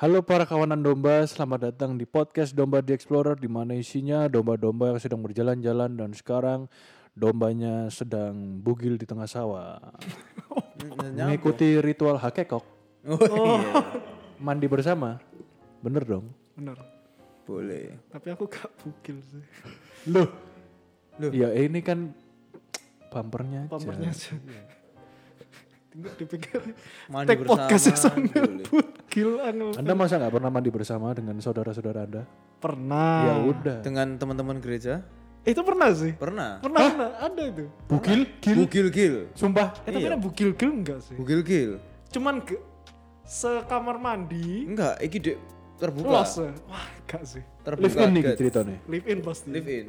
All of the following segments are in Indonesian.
Halo para kawanan domba, selamat datang di podcast Domba di Explorer di mana isinya domba-domba yang sedang berjalan-jalan dan sekarang dombanya sedang bugil di tengah sawah. Mengikuti ritual hakekok, Oh, iya. mandi bersama. Bener dong? Bener. Boleh. Tapi aku gak bugil sih. Loh. Loh. Ya ini kan bumpernya aja. Pampernya aja. Tinggal dipikir. Mandi Take bersama. podcast sambil boleh. bugil angel. Anda masa nggak pernah mandi bersama dengan saudara-saudara Anda? Pernah. Ya udah. Dengan teman-teman gereja? Itu pernah sih. Pernah. Pernah, pernah. Ada itu. Bugil, gil, Bugil gil. sumpah. Eh, tapi ada bugil gil enggak sih? Bugil gil. Cuman ke sekamar mandi. Enggak, iki dek terbuka. Los. ya? Wah, enggak sih. Terbuka. Live in nih ceritanya. Live in pasti. Live in.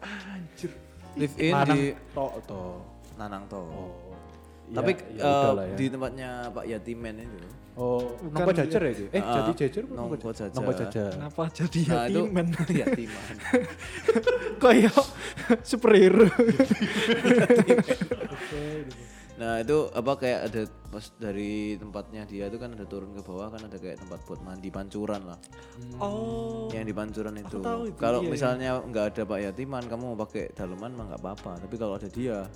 Anjir. Live in Lanang di tok toh. Nanang to. Oh. Tapi ya, ya eh, udahlah ya. di tempatnya Pak Yatimen itu. Oh, Bukan Nongko Jajar ya itu? Eh, Ah, jadi Jajar apa Nongko Jajar. Nongko Jajar. Kenapa jadi Nah, itu yatimen? Yatiman. Kayak superhero. Nah itu apa kayak ada pas dari tempatnya dia itu kan ada turun ke bawah kan ada kayak tempat buat mandi pancuran lah. oh. Yang di pancuran itu. itu, Kalau iya, misalnya nggak ada Pak Yatiman kamu mau pakai daleman mah nggak apa-apa. Tapi kalau ada dia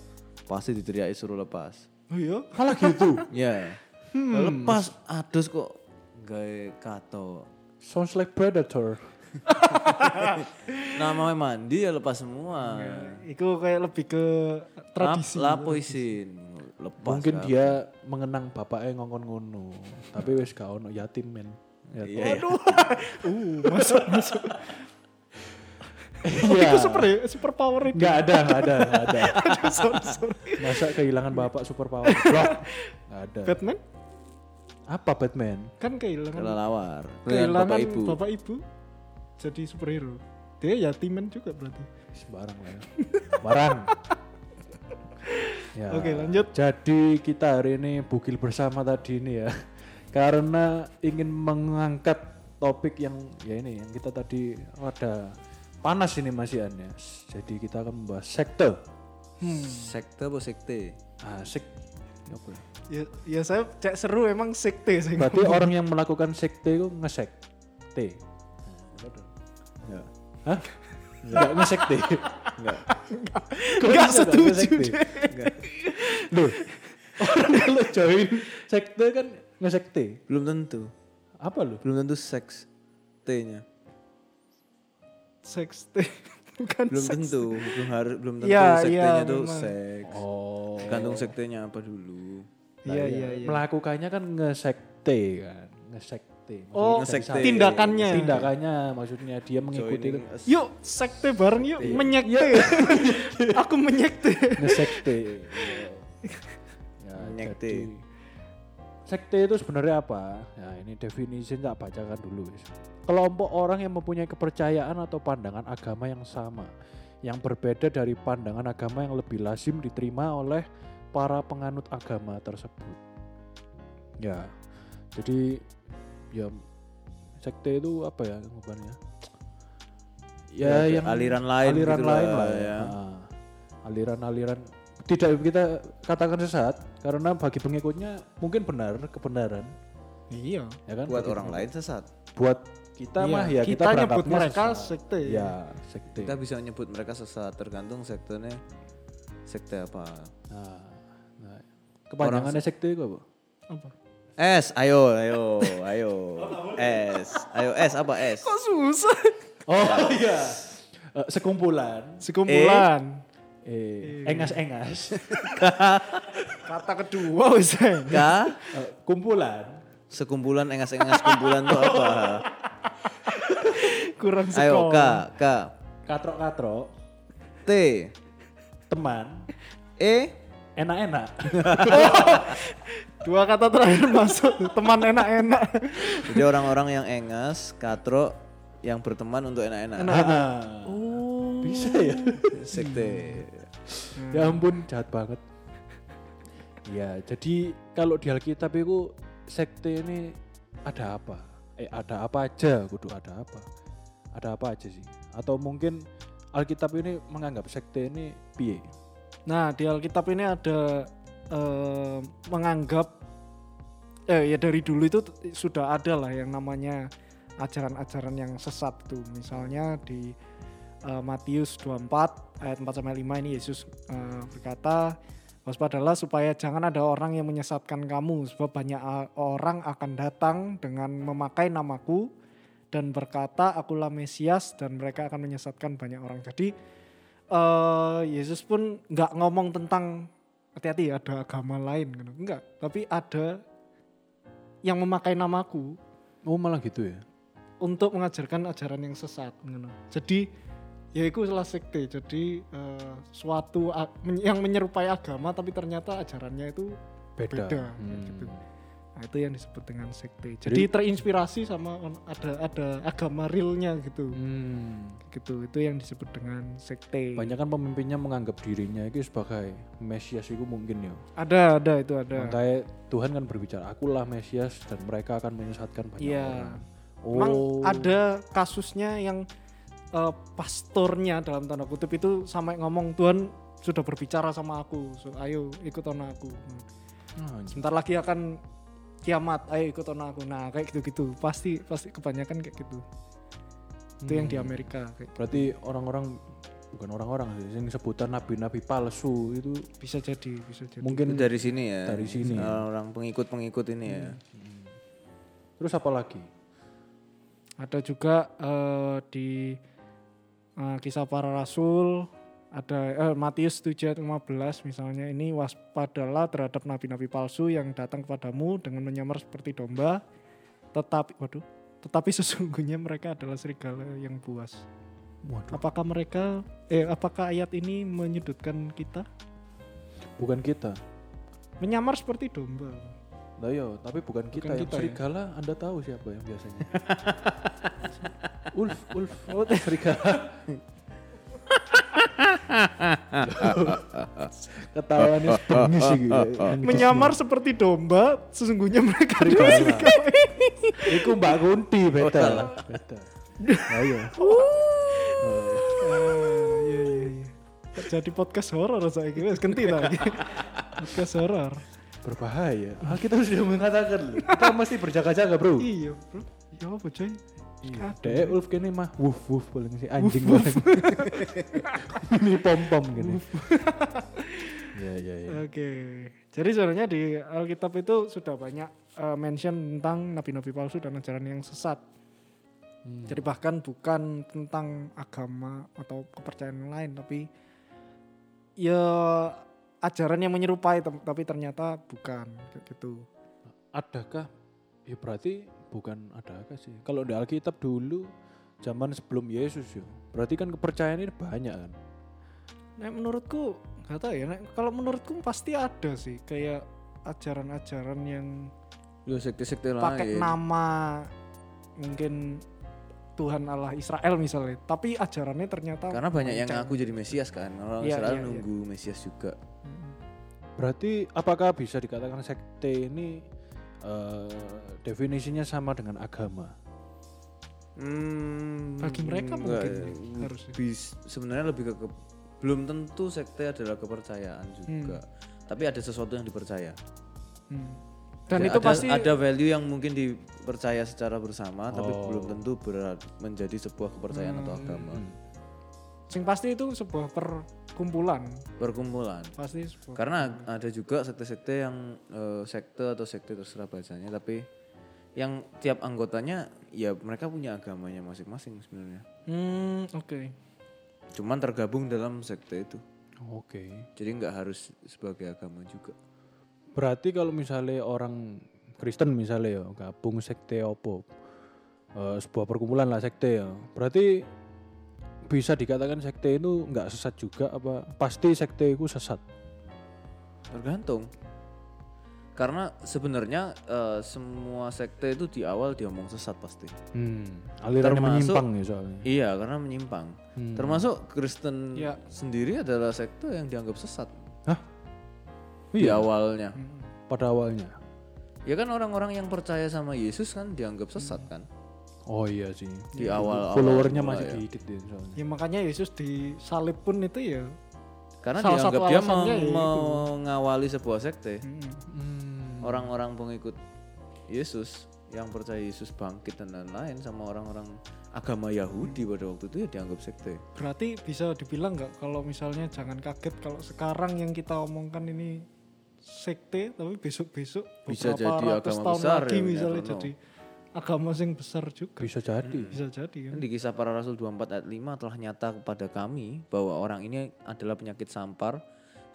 pasti diteriaki suruh lepas. Oh iya? Malah gitu. Ya. Lepas adus kok gaya kato. Sounds like predator. Namanya mandi ya lepas semua. Itu kayak lebih ke tradisi. Lap, lapo isin. Lepas. Mungkin kan. dia mengenang bapaknya ngongkon ngono. Tapi wis gak ono yatim men. Ya, Iya. Aduh. uh, masuk masuk. Iya. Itu super super power itu. Nggak ada, nggak ada, nggak ada. sorry, sorry. Masa kehilangan bapak super power? Blok. Nggak ada. Batman Apa Batman? kan kehilangan Kelelawar. Kehilangan bapak ibu. bapak ibu jadi superhero. Dia yatimen juga berarti. Sembarang lah ya. Barang. ya. Oke, lanjut. Jadi kita hari ini bukil bersama tadi ini ya. Karena ingin mengangkat topik yang ya ini yang kita tadi ada panas ini masih ya. Jadi kita akan membahas sekte. Hmm. Sekte apa sekte? Ah, sek apa ya? Ya, ya saya cek seru emang sekte sih. Berarti orang yang melakukan sekte itu ngesek. T. Enggak. Hah? Enggak ngesekte. Enggak. Enggak setuju. ngesekte? Loh. Orang kalau join sekte kan ngesekte. Belum tentu. Apa lu? Belum tentu seks T-nya. Sekte. Bukan Belum seks. tentu, belum harus belum tentu Iya, sektenya iya, tuh memang. seks. Oh. Tergantung sektenya apa dulu. Iya, iya, iya. Melakukannya kan ngesekte kan. Ngesekte. Maksudnya Oh, ngesekte. tindakannya. Tindakannya maksudnya dia mengikuti Joining. Yuk, sekte bareng yuk, menyekte. Aku menyekte. ngesekte. ya, Menyekte. Sekte itu sebenarnya apa? Ya ini definisi tak bacakan dulu. guys. Kelompok orang yang mempunyai kepercayaan atau pandangan agama yang sama, yang berbeda dari pandangan agama yang lebih lazim diterima oleh para penganut agama tersebut. Ya, jadi ya sekte itu apa ya anggapannya? Ya, Ya, yang aliran lain aliran gitu lain lah, lah ya. ya. Ah, aliran-aliran tidak kita katakan sesat karena bagi pengikutnya mungkin benar kebenaran Iya. ya kan Buat Bagi orang lain sesat. buat kita Iya, mah ya kita, kita nyebut mereka sesat. sekte. ya sekte Kita bisa nyebut mereka sesat tergantung sektenya sekte apa. nah, nah, kepanjangannya sekte itu apa Apa? S, ayo, ayo, ayo. S, ayo S apa S? Kok susah? oh iya Eh, sekumpulan Sekumpulan. Eh engas-engas Kata kedua wis. K, Eh, kumpulan sekumpulan engas-engas kumpulan tuh apa? Kurang Ayo K, sekolah. K, katrok-katrok T, teman E, enak-enak Dua kata terakhir masuk. Teman enak-enak. Jadi orang-orang yang engas, katro, yang berteman untuk enak-enak. Ah, Oh. Bisa ya Sekte. Ya ampun, jahat banget. Ya, jadi kalau di Alkitab itu sekte ini ada apa? Eh, ada apa aja? Kudu ada apa? Ada apa aja sih? Atau mungkin Alkitab ini menganggap sekte ini piye? Nah, di Alkitab ini ada eh, menganggap eh ya dari dulu itu sudah ada lah yang namanya ajaran-ajaran yang sesat tuh. Misalnya di eh, Matius 24 ayat 4 sampai 5 ini Yesus eh, berkata, "Waspadalah supaya jangan ada orang yang menyesatkan kamu, sebab banyak a- orang akan datang dengan memakai namaku dan berkata, Akulah Mesias dan mereka akan menyesatkan banyak orang." Jadi eh Yesus pun nggak ngomong tentang hati-hati ada agama lain gitu. enggak tapi ada yang memakai namaku Oh malah gitu ya. untuk mengajarkan ajaran yang sesat gitu. jadi ya itu salah sekte jadi eh, suatu men- yang menyerupai agama tapi ternyata ajarannya itu Beda. Beda, Hmm. gitu. nah itu yang disebut dengan sekte jadi, terinspirasi sama ada ada agama realnya gitu Hmm. gitu itu yang disebut dengan sekte Banyak kan pemimpinnya menganggap dirinya itu sebagai Mesias itu mungkin ya. ada ada itu ada Makanya Tuhan kan berbicara, akulah Mesias dan mereka akan menyesatkan banyak Iya. orang. Oh. ada kasusnya yang eh, pastornya dalam tanda kutip itu sampai ngomong Tuhan sudah berbicara sama aku, so, ayo ikut on aku. Ah, Sebentar lagi akan kiamat, ayo ikut on aku. Nah kayak gitu-gitu, pasti pasti kebanyakan kayak gitu. Itu yang di Hmm. Amerika kayak Berarti orang-orang bukan orang-orang sih, yang sebutan nabi-nabi palsu itu bisa jadi, bisa jadi. mungkin Itu dari sini ya. Dari sini. Orang pengikut-pengikut ini ya. terus apa lagi? Ada juga eh, di eh, kisah para rasul ada eh, Matius 7 ayat 15 misalnya ini waspadalah terhadap nabi-nabi palsu yang datang kepadamu dengan menyamar seperti domba tetapi waduh tetapi sesungguhnya mereka adalah serigala yang buas. Waduh, Apakah mereka eh apakah ayat ini menyudutkan kita? bukan kita. Menyamar seperti domba. Lah yo, tapi bukan kita. Bukan yang kita ya. serigala, Anda tahu siapa yang biasanya? Ulf, Ulf, oh, serigala. Ketawanya bengis sih gitu. Menyamar seperti domba, sesungguhnya mereka adalah serigala. Iku Mbak Kunti beda. Beda. Ayo. Ah, iya iya iya. Jadi podcast horor saya kira ganti lagi. podcast horor. Berbahaya. Ah, kita sudah mengatakan loh. Kita mesti berjaga-jaga, Bro. Iya, Bro. Ya apa, coy? Iya. Dek Ulf kene mah wuf wuf paling si anjing paling. Ini pom pom gini. Iya iya iya. Oke. Jadi sebenarnya di Alkitab itu sudah banyak eh, mention tentang nabi-nabi palsu dan ajaran yang sesat. Hmm. Jadi bahkan bukan tentang agama atau kepercayaan lain, tapi ya ajaran yang menyerupai, tapi ternyata bukan kayak gitu. Adakah? Ya berarti bukan adakah sih. Kalau di Alkitab dulu zaman sebelum Yesus ya. Berarti kan kepercayaan ini banyak kan. Nah, menurutku nggak tahu ya. Nek, kalau menurutku pasti ada sih kayak ajaran-ajaran yang Ya sekte-sekte pakai lain. nama mungkin Tuhan Allah Israel misalnya, tapi ajarannya ternyata Karena banyak yang ngaku jadi Mesias kan. Orang Iya, Israel iya. nunggu Mesias juga. Berarti apakah bisa dikatakan sekte ini eh, definisinya sama dengan agama? Hmm, Bagi mereka enggak mungkin ya. ya, harusnya. Bis- sebenarnya lebih ke, ke- belum tentu sekte adalah kepercayaan juga. Tapi ada sesuatu yang dipercaya. Hmm. Dan Ada- itu ada, pasti ada value yang mungkin dipercaya secara bersama tapi Oh. belum tentu berat menjadi sebuah kepercayaan atau Hmm. Sing pasti itu sebuah perkumpulan, Perkumpulan. pasti sebuah Karena ada juga sekte-sekte yang eh, sekte atau sekte terserah bacanya tapi yang tiap anggotanya ya mereka punya agamanya masing-masing sebenarnya. Hmm, oke. Cuman tergabung dalam sekte itu. Oke. Jadi nggak harus sebagai agama juga. Berarti kalau misalnya orang Kristen misalnya ya gabung sekte opo eh, sebuah perkumpulan lah sekte ya. Berarti bisa dikatakan sekte itu nggak sesat juga apa pasti sekte itu sesat. Tergantung. Karena sebenarnya eh, semua sekte itu di awal diomong sesat pasti. Hmm, alirannya Termasuk- menyimpang ya soalnya. Iya, karena menyimpang. Hmm. Termasuk Kristen Ya. sendiri adalah sekte yang dianggap sesat Hah? di Iya, awalnya. Hmm. pada awalnya. Ya kan orang-orang yang percaya sama Yesus kan dianggap sesat kan Oh iya sih. di awal Followernya awal masih ya. dikit ya soalnya. Ya makanya Yesus disalib pun itu ya. Karena Salah dianggap satu dia meng- ya itu. mengawali sebuah sekte. hmm. Hmm. Orang-orang pengikut Yesus, yang percaya Yesus bangkit dan lain-lain sama orang-orang agama Yahudi pada waktu itu ya dianggap sekte. Berarti bisa dibilang nggak kalau misalnya jangan kaget kalau sekarang yang kita omongkan ini sekte tapi besok-besok Bisa beberapa jadi agama tahun besar lagi ya, misalnya never know. Agama yang besar juga Bisa jadi. bisa jadi kan Kan di kisah para rasul 24 ayat 5 telah nyata kepada kami bahwa orang ini adalah penyakit sampar,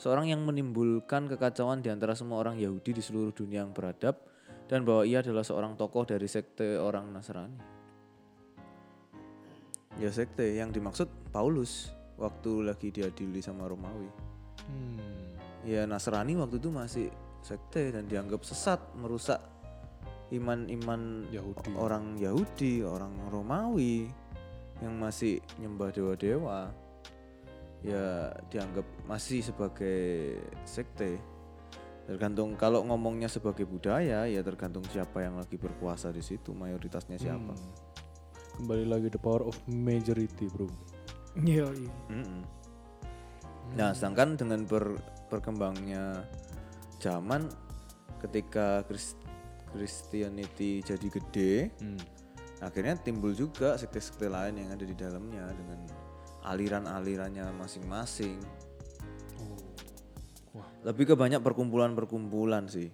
seorang yang menimbulkan kekacauan di antara semua orang Yahudi di seluruh dunia yang beradab dan bahwa ia adalah seorang tokoh dari sekte orang Nasrani. Ya sekte yang dimaksud Paulus waktu lagi diadili sama Romawi. Hmm. Ya Nasrani waktu itu masih sekte dan dianggap sesat, merusak iman-iman Yahudi. orang Yahudi, orang Romawi yang masih nyembah dewa-dewa. Ya dianggap masih sebagai sekte. Tergantung kalau ngomongnya sebagai budaya ya tergantung siapa yang lagi berkuasa di situ, mayoritasnya siapa. Hmm. Kembali lagi the power of majority, Bro. iya iya Mm-mm. Nah, sedangkan dengan ber- berkembangnya zaman ketika Kris- Christianity jadi gede, Hmm. akhirnya timbul juga sekte-sekte lain yang ada di dalamnya dengan aliran-alirannya masing-masing. Wah. Lebih ke banyak perkumpulan-perkumpulan sih.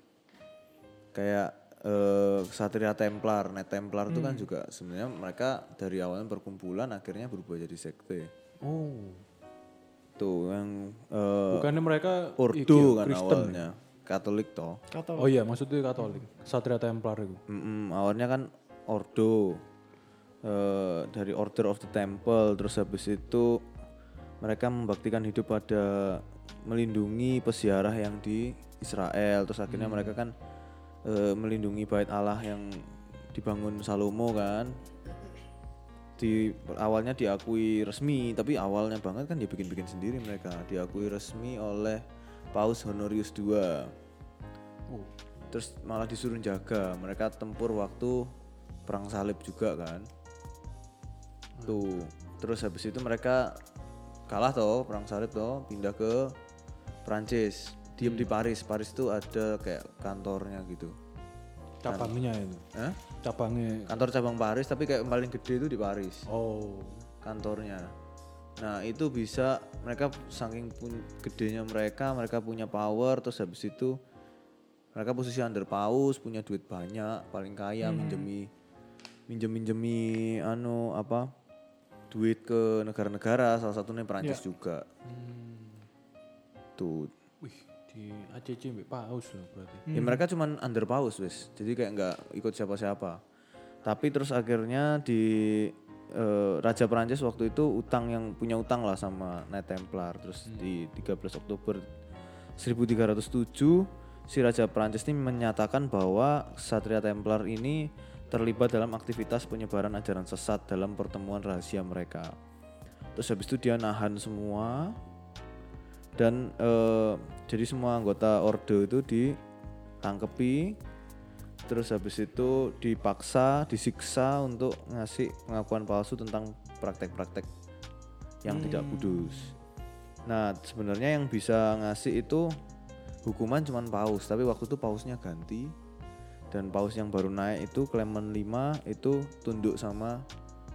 Kayak eh, Satria Templar, Net Templar itu kan juga sebenarnya mereka dari awalnya perkumpulan akhirnya berubah jadi sekte. Oh. Tuh yang eh, Bukannya mereka Ordo kan Kristen. awalnya, Katolik toh. kata Oh iya, maksudnya Katolik. Satria Templar itu. Mm-mm, awalnya kan Ordo eh, dari Order of the Temple, terus habis itu mereka membaktikan hidup pada melindungi peziarah yang di Israel, terus akhirnya mereka kan eh, melindungi bait Allah yang dibangun Salomo kan. Di awalnya diakui resmi, tapi awalnya banget kan dia bikin-bikin sendiri mereka. Diakui resmi oleh Paus Honorius II. Oh. Terus malah disuruh jaga. Mereka tempur waktu perang salib juga kan. Tuh. Terus habis itu mereka kalah toh perang salib toh, pindah ke Prancis. Diem di Paris. Paris itu ada kayak kantornya gitu. Cabangnya itu. Hah? Cabangnya. Kantor cabang Paris tapi kayak paling gede itu di Paris Oh. kantornya. Nah itu bisa mereka saking pun gedenya mereka, mereka punya power, terus habis itu mereka posisi under paus, punya duit banyak, paling kaya minjemi minjem minjemi anu apa duit ke negara-negara, salah satunya Perancis juga. Tuh, Wih, di ACC mbak Paus loh berarti. ya mereka cuman under paus wes, jadi kayak nggak ikut siapa-siapa. Tapi terus akhirnya di eh, Raja Perancis waktu itu utang yang punya utang lah sama Knight Templar. Terus di 13 Oktober 1307 si Raja Perancis ini menyatakan bahwa Satria Templar ini terlibat dalam aktivitas penyebaran ajaran sesat dalam pertemuan rahasia mereka. Terus habis itu dia nahan semua dan eh, jadi semua anggota orde itu ditangkepi terus habis itu dipaksa disiksa untuk ngasih pengakuan palsu tentang praktek-praktek yang tidak kudus. Nah sebenarnya yang bisa ngasih itu hukuman cuman paus tapi waktu itu pausnya ganti. Dan paus yang baru naik itu Clement V itu tunduk sama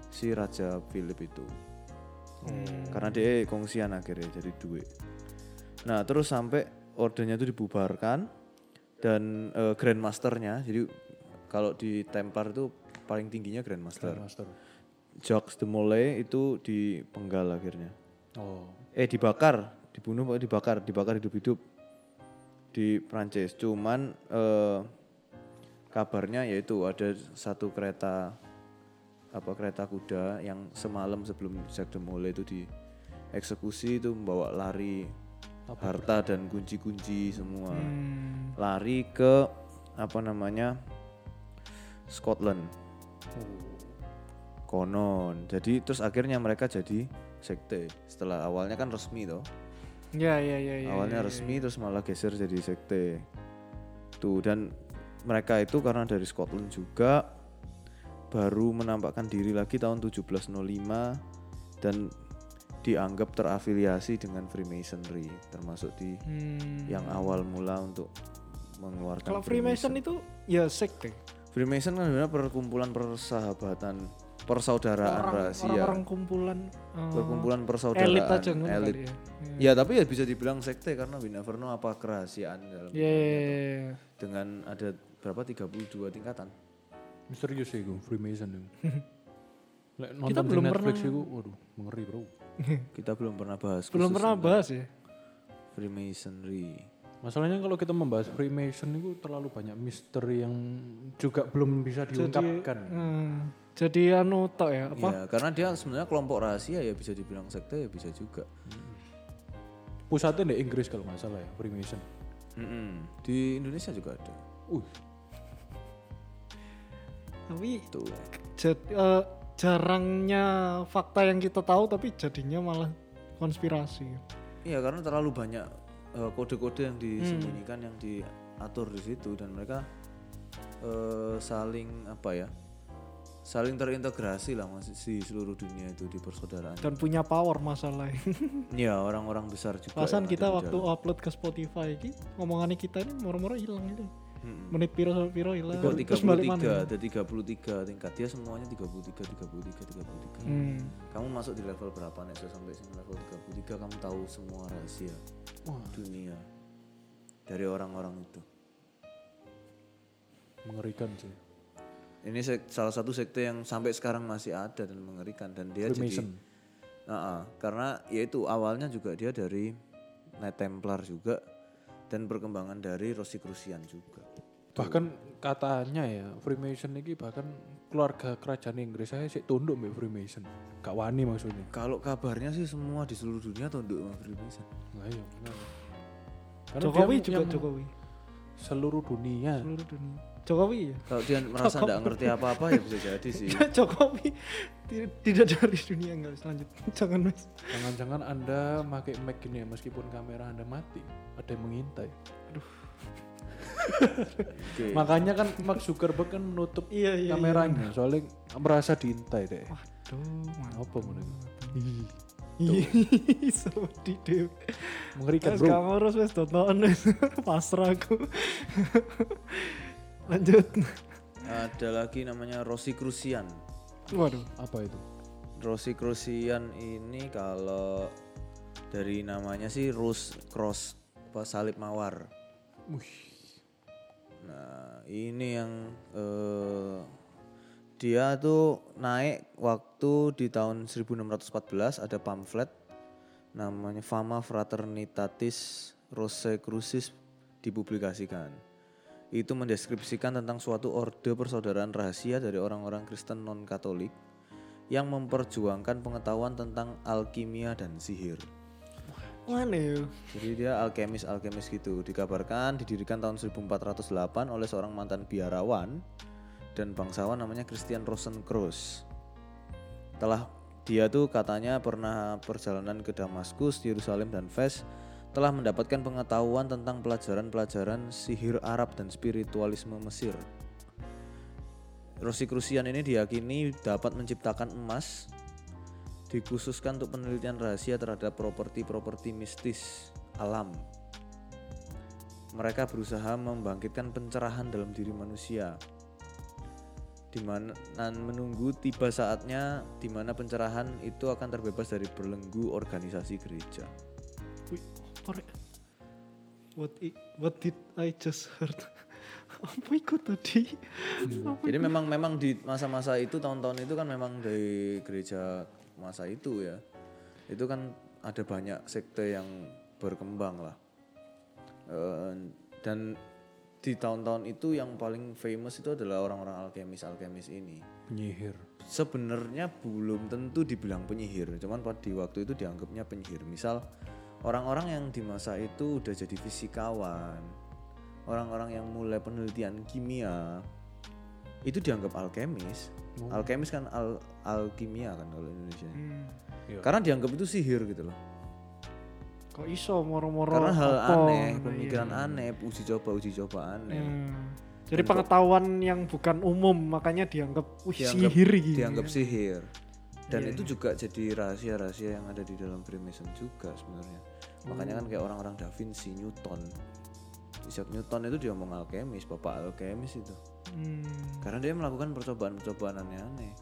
si Raja Philip itu. Karena dia kongsian akhirnya jadi duit. Nah, terus sampai ordernya itu dibubarkan dan eh, Grandmasternya, jadi kalau di Templar itu paling tingginya Grandmaster. Master. Jacques de Molay itu dipenggal akhirnya. Oh. Eh dibakar, dibunuh pokoknya dibakar, dibakar hidup-hidup di Prancis. Cuman eh, kabarnya yaitu ada satu kereta apa kereta kuda yang semalam sebelum Jacques de Molay itu dieksekusi itu membawa lari harta dan kunci-kunci semua. Hmm. lari ke apa namanya Scotland. Konon. Jadi terus akhirnya mereka jadi sekte. Setelah awalnya kan resmi toh. Ya ya ya ya. awalnya ya, resmi terus malah geser jadi sekte. Tuh dan mereka itu karena dari Scotland juga baru menampakkan diri lagi tahun 1705 dan dianggap terafiliasi dengan Freemasonry termasuk di Hmm. yang awal mula untuk mengeluarkan Kalau Freemason itu ya sekte. Freemason kan sebenarnya perkumpulan persahabatan, persaudaraan Orang- rahasia, orang-orang kumpulan eh, perkumpulan persaudaraan elit aja elit. ya. Ya tapi ya bisa dibilang sekte karena we never know apa kerahasiaan dalam Ya, ya, ya, ya. dengan ada berapa 32 tingkatan. Misterius sih gue Freemason itu. Lek nonton Kita di belum Netflix pernah- itu, waduh, mengeri bro. Kita belum pernah bahas. Belum pernah tentang bahas ya. Freemasonry. Masalahnya kalau kita membahas Freemason itu terlalu banyak misteri yang juga belum bisa diungkapkan. Hmm, jadi anu tok ya apa? Ya, karena dia sebenarnya kelompok rahasia ya bisa dibilang sekte ya bisa juga. Pusatnya di Inggris kalau nggak salah ya Freemason. Mm-mm. Di Indonesia juga ada. Uh, Tapi Tuh. jad- eh, jarangnya fakta yang kita tahu tapi jadinya malah konspirasi. Iya karena terlalu banyak eh, kode-kode yang disembunyikan yang diatur di situ dan mereka eh, saling apa ya saling terintegrasi lah masih di seluruh dunia itu di persaudaraan. Dan punya power masalahnya. Ya orang-orang besar juga. Pasan kita waktu upload ke Spotify ini ngomongannya kita ini moro-moro hilang ini. Mm-mm. Menit piro sampai piro hilang. Terus balik 33, mana? ada 33 tingkat dia semuanya 33, 33, 33. Hmm. Kamu masuk di level berapa nih so, sampai sini level 33 kamu tahu semua rahasia wah, dunia dari orang-orang itu. mengerikan sih. Ini sek- salah satu sekte yang sampai sekarang masih ada dan mengerikan dan dia Freemason. jadi Nah, karena yaitu awalnya juga dia dari Knight Templar juga dan perkembangan dari Rosicrucian juga. Bahkan katanya ya Freemason ini bahkan keluarga kerajaan Inggris saya sih tunduk mbak Freemason. Gak wani maksudnya. Kalau kabarnya sih semua di seluruh dunia tunduk sama Freemason. Nah, iya, benar. Karena Jokowi juga Jokowi. seluruh dunia. Seluruh dunia. Jokowi ya. Kalau dia merasa tidak ngerti apa-apa ya bisa jadi sih. Jokowi ti- tidak dari dunia enggak lanjut. Jangan mas. Jangan-jangan Anda pakai mic gini ya meskipun kamera Anda mati, ada yang mengintai. Oke. Makanya kan Mark Zuckerberg kan menutup Iya iya. kameranya soalnya merasa diintai deh. Waduh. Apa menurut? Iya. Seperti dewe. Mengerikan bro. kamu harus wes tonton pasrah aku. Lanjut. Ada lagi namanya Rosicrucian. Waduh. Apa itu? Rosicrucian ini kalau dari namanya sih Rose Cross apa salib mawar. Nah, ini yang eh, dia tuh naik waktu di tahun 1614 ada pamflet namanya Fama Fraternitatis Rosicrucis dipublikasikan. Itu mendeskripsikan tentang suatu orde persaudaraan rahasia dari orang-orang Kristen non-Katolik yang memperjuangkan pengetahuan tentang alkimia dan sihir. Mana? Jadi dia alkemis-alkemis gitu. Dikabarkan didirikan tahun 1408 oleh seorang mantan biarawan dan bangsawan namanya Christian Rosenkreuz. Telah dia tuh katanya pernah perjalanan ke Damaskus, Yerusalem dan Fes telah mendapatkan pengetahuan tentang pelajaran-pelajaran sihir Arab dan spiritualisme Mesir. Rosicrucian ini diyakini dapat menciptakan emas dikhususkan untuk penelitian rahasia terhadap properti-properti mistis alam. Mereka berusaha membangkitkan pencerahan dalam diri manusia. Di mana menunggu tiba saatnya di mana pencerahan itu akan terbebas dari belenggu organisasi gereja. Wih, rek? What, i- what did I just heard? Apa itu tadi? Apa Jadi memang memang di masa-masa itu tahun-tahun itu kan memang dari gereja masa itu ya. Itu kan ada banyak sekte yang berkembang lah. Eh, dan di tahun-tahun itu yang paling famous itu adalah orang-orang alkemis-alkemis ini. Penyihir. Sebenarnya belum tentu dibilang penyihir, cuman pada di waktu itu dianggapnya penyihir. Misal orang-orang yang di masa itu udah jadi fisikawan, orang-orang yang mulai penelitian kimia, itu dianggap alkemis. Oh. Alkemis kan al alkimia kan kalau Indonesia. Hmm. Iya. Karena dianggap itu sihir gitu loh. Kok iso moro-moro Karena hal apa? aneh, Nah, pemikiran iya. aneh, uji coba uji coba aneh. Hmm. Jadi pengetahuan yang bukan umum makanya dianggap wih Dianggap- sihir gitu. dianggap sihir dan Iya, itu juga jadi rahasia-rahasia yang ada di dalam Freemason juga sebenarnya makanya kan kayak orang-orang Da Vinci Newton Isaac Newton itu dia ngomong alkemis bapak alkemis itu Hmm. Karena dia melakukan percobaan-percobaan aneh-aneh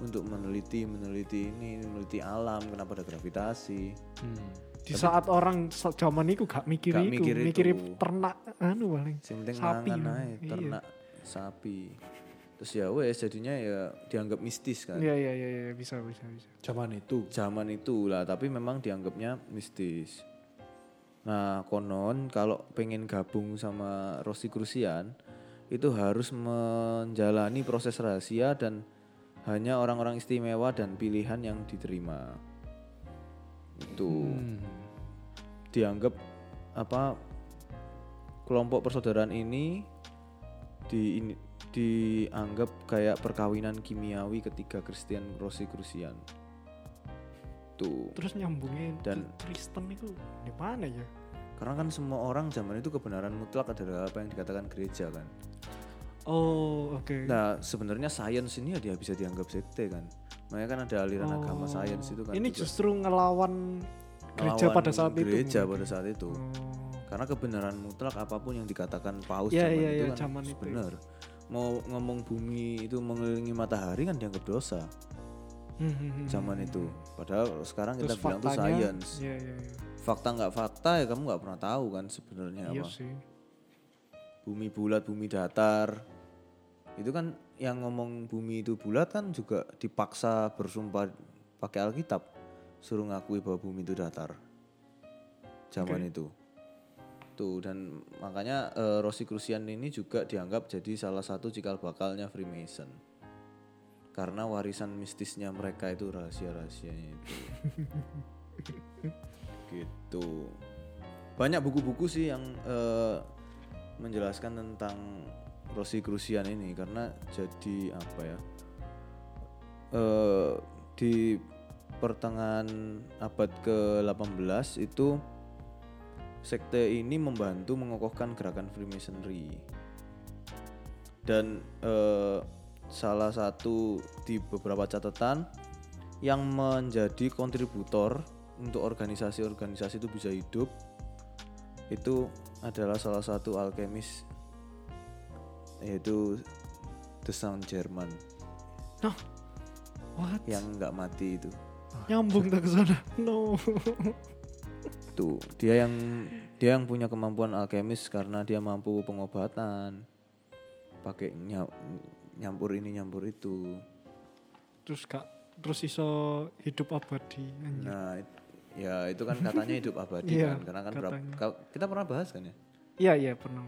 untuk meneliti, meneliti ini, meneliti alam, kenapa ada gravitasi. Hmm. Di saat orang zaman itu gak mikir Gak itu, mikir mikir itu. ternak anu paling. Penting Sapi, iya. ternak sapi. Terus ya wes jadinya ya dianggap mistis kan. Iya iya iya iya, bisa bisa bisa. Zaman itu. Zaman itu lah, tapi memang dianggapnya mistis. Nah, konon kalau pengen gabung sama Rosi Krusian itu harus menjalani proses rahasia dan hanya orang-orang istimewa dan pilihan yang diterima. Itu Hmm. dianggap apa kelompok persaudaraan ini di ini- dianggap kayak perkawinan kimiawi ketika Kristen Rosi Krusian. Tuh. Terus nyambungin Dan- dan Kristen itu di mana ya? Karena kan semua orang zaman itu kebenaran mutlak adalah apa yang dikatakan gereja kan. Oh, oke. Nah sebenarnya sains ini ya dia bisa dianggap sekte kan. Makanya kan ada aliran agama Oh. sains itu kan. Ini juga justru ngelawan gereja melawan pada saat itu. Gereja mungkin. pada saat itu. Oh. Karena kebenaran mutlak apa pun yang dikatakan paus Iya, zaman iya, itu iya, kan zaman itu. benar. Mau ngomong bumi itu mengelilingi matahari kan dianggap dosa Hmm, hmm, hmm, zaman hmm, itu. hmm. Padahal sekarang kita Terus bilang tuh faktanya, science. Iya iya iya. Fakta nggak fakta ya kamu nggak pernah tahu kan sebenarnya Iya apa. sih. Bumi bulat, bumi datar. Itu kan yang ngomong bumi itu bulat kan juga dipaksa bersumpah pakai Alkitab suruh ngakui bahwa bumi itu datar. Zaman itu. Tuh dan makanya eh, Rosi Krusian ini juga dianggap jadi salah satu cikal bakalnya Freemason. Karena warisan mistisnya mereka itu rahasia-rahasianya itu. gitu. Banyak buku-buku sih yang eh, menjelaskan tentang Rosi Krusian ini karena jadi apa ya? eh di pertengahan abad ke-18 itu sekte ini membantu mengokohkan gerakan Freemasonry. Dan eh, salah satu di beberapa catatan yang menjadi kontributor untuk organisasi-organisasi itu bisa hidup itu adalah salah satu alkemis yaitu The Sound German What? yang nggak mati itu Nyambung tak ke sana. No. tuh dia yang dia yang punya kemampuan alkemis karena dia mampu pengobatan pakai nyampur ini nyampur itu terus kak terus iso hidup abadi anjir. nah it- ya itu kan katanya hidup abadi Iya, kan karena kan berapa, kita pernah bahas kan ya Iya iya pernah.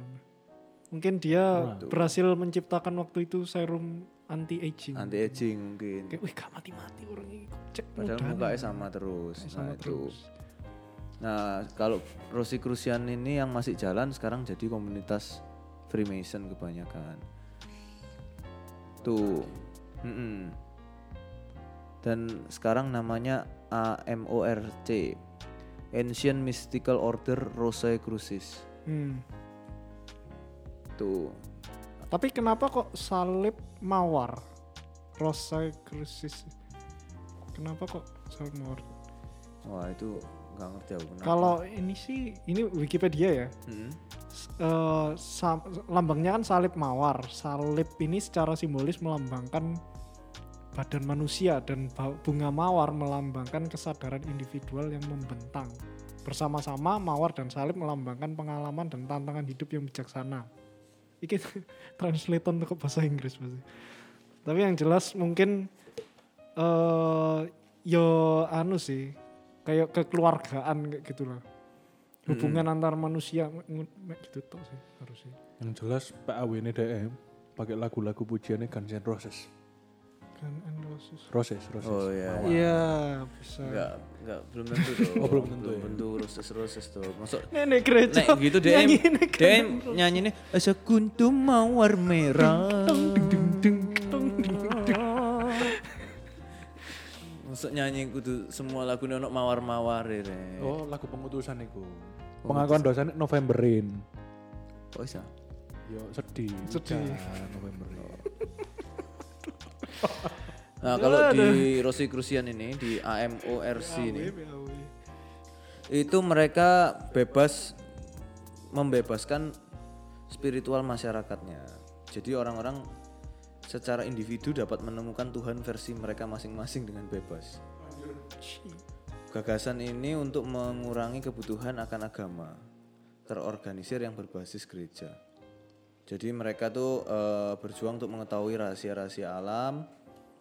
Mungkin dia Pernah. berhasil menciptakan waktu itu serum anti aging. anti aging mungkin Kayak, wih gak mati-mati orang ini cek padahal mukanya nih." sama terus nah sama itu terus. Nah, kalau Rosi Krusian ini yang masih jalan sekarang jadi komunitas Freemason kebanyakan. Tuh. Mm-mm. Dan sekarang namanya AMORC. Ancient Mystical Order Rosicrucis. Hmm. Tuh. Tapi kenapa kok salib mawar? Rosa Crucis. Kenapa kok salib mawar? Wah, itu nggak ngerti aku kenapa. Kalau ini sih ini Wikipedia ya. Mm-mm. Sam- lambangnya kan salib mawar. Salib ini secara simbolis melambangkan badan manusia dan bunga mawar melambangkan kesadaran individual yang membentang. Bersama-sama mawar dan salib melambangkan pengalaman dan tantangan hidup yang bijaksana. Iki translate untuk bahasa Inggris pasti. Tapi yang jelas mungkin eh yo anu sih kayak kekeluargaan kayak gitu lah hubungan antar manusia gitu tok sih harusnya Yang jelas PAW ini DM pakai lagu-lagu pujiannya Guns N' Roses. kan and Roses Roses, Roses. Oh, iya. Mawar. iya bisa Enggak, enggak belum tentu tuh. Oh, belum tentu ya? tentu Roses-Roses tuh. Masuk nenek gereja Nek gitu DM kan DM nyanyi nih Asa kuntum mawar merah Masuk nyanyi kudu semua lagu ono mawar-mawar ya Oh, lagu pengutusan itu. Pengakuan dosa Novemberin. Kok bisa? Yo sedih. Sedih. Novemberin. Nah kalau di Rosi Krusian ini di AMORC ini itu mereka bebas membebaskan spiritual masyarakatnya. Jadi orang-orang secara individu dapat menemukan Tuhan versi mereka masing-masing dengan bebas. Gagasan ini untuk mengurangi kebutuhan akan agama terorganisir yang berbasis gereja. Jadi mereka tuh eh, berjuang untuk mengetahui rahasia-rahasia alam,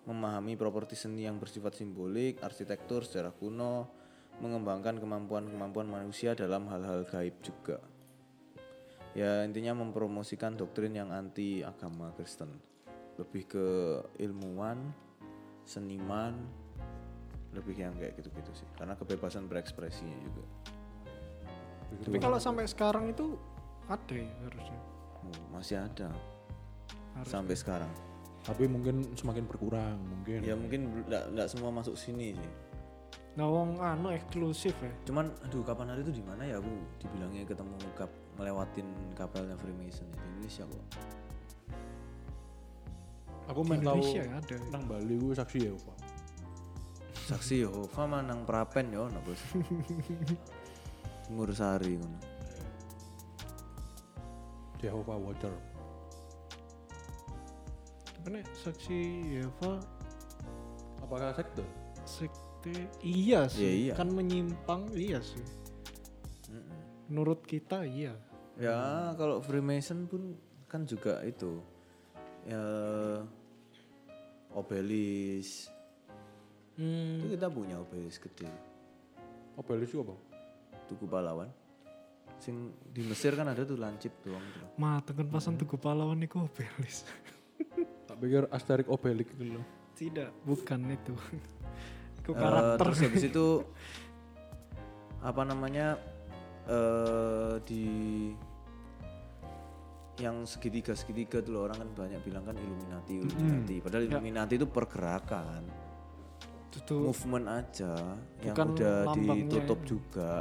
memahami properti seni yang bersifat simbolik, arsitektur, sejarah kuno, mengembangkan kemampuan-kemampuan manusia dalam hal-hal gaib juga. Ya intinya mempromosikan doktrin yang anti agama Kristen, lebih ke ilmuwan, seniman, lebih yang kayak gitu-gitu sih. Karena kebebasan berekspresinya juga. Tapi kalau sampai sekarang itu ada ya harusnya. Oh, masih ada Harus. sampai sekarang. Tapi mungkin semakin berkurang mungkin. Ya mungkin nggak semua masuk sini sih. Nah, wong anu eksklusif ya. Cuman aduh kapan hari itu di mana ya aku dibilangnya ketemu kap ngelewatin kapelnya Freemason di Indonesia kok. Aku main tahu ya ada. nang Bali gue saksi ya Pak. Saksi Yehova mah nang Prapen yo no bos. Timur Sari ngono. Jehovah Watcher. Tapi nek saksi Yeva Apakah sekte? sekte iya sih. Iya, iya. Kan menyimpang iya sih. Mm-mm. Menurut kita iya. Ya kalau Freemason pun kan juga itu ya obelis Hmm. itu kita punya obelis gede Obelis itu apa? tugu pahlawan sing di Mesir kan ada tuh lancip doang tuh Ma, tekan pasan tugu pahlawan niku obelis. Tak pikir Asterix Obelix gitu loh. Tidak, bukan itu. itu Eh, karakter. terus habis itu apa namanya eh di yang segitiga segitiga tuh loh, orang kan banyak bilang kan Illuminati Illuminati padahal Ya. Illuminati itu pergerakan itu movement aja yang Bukan udah lambangnya ditutup ini. juga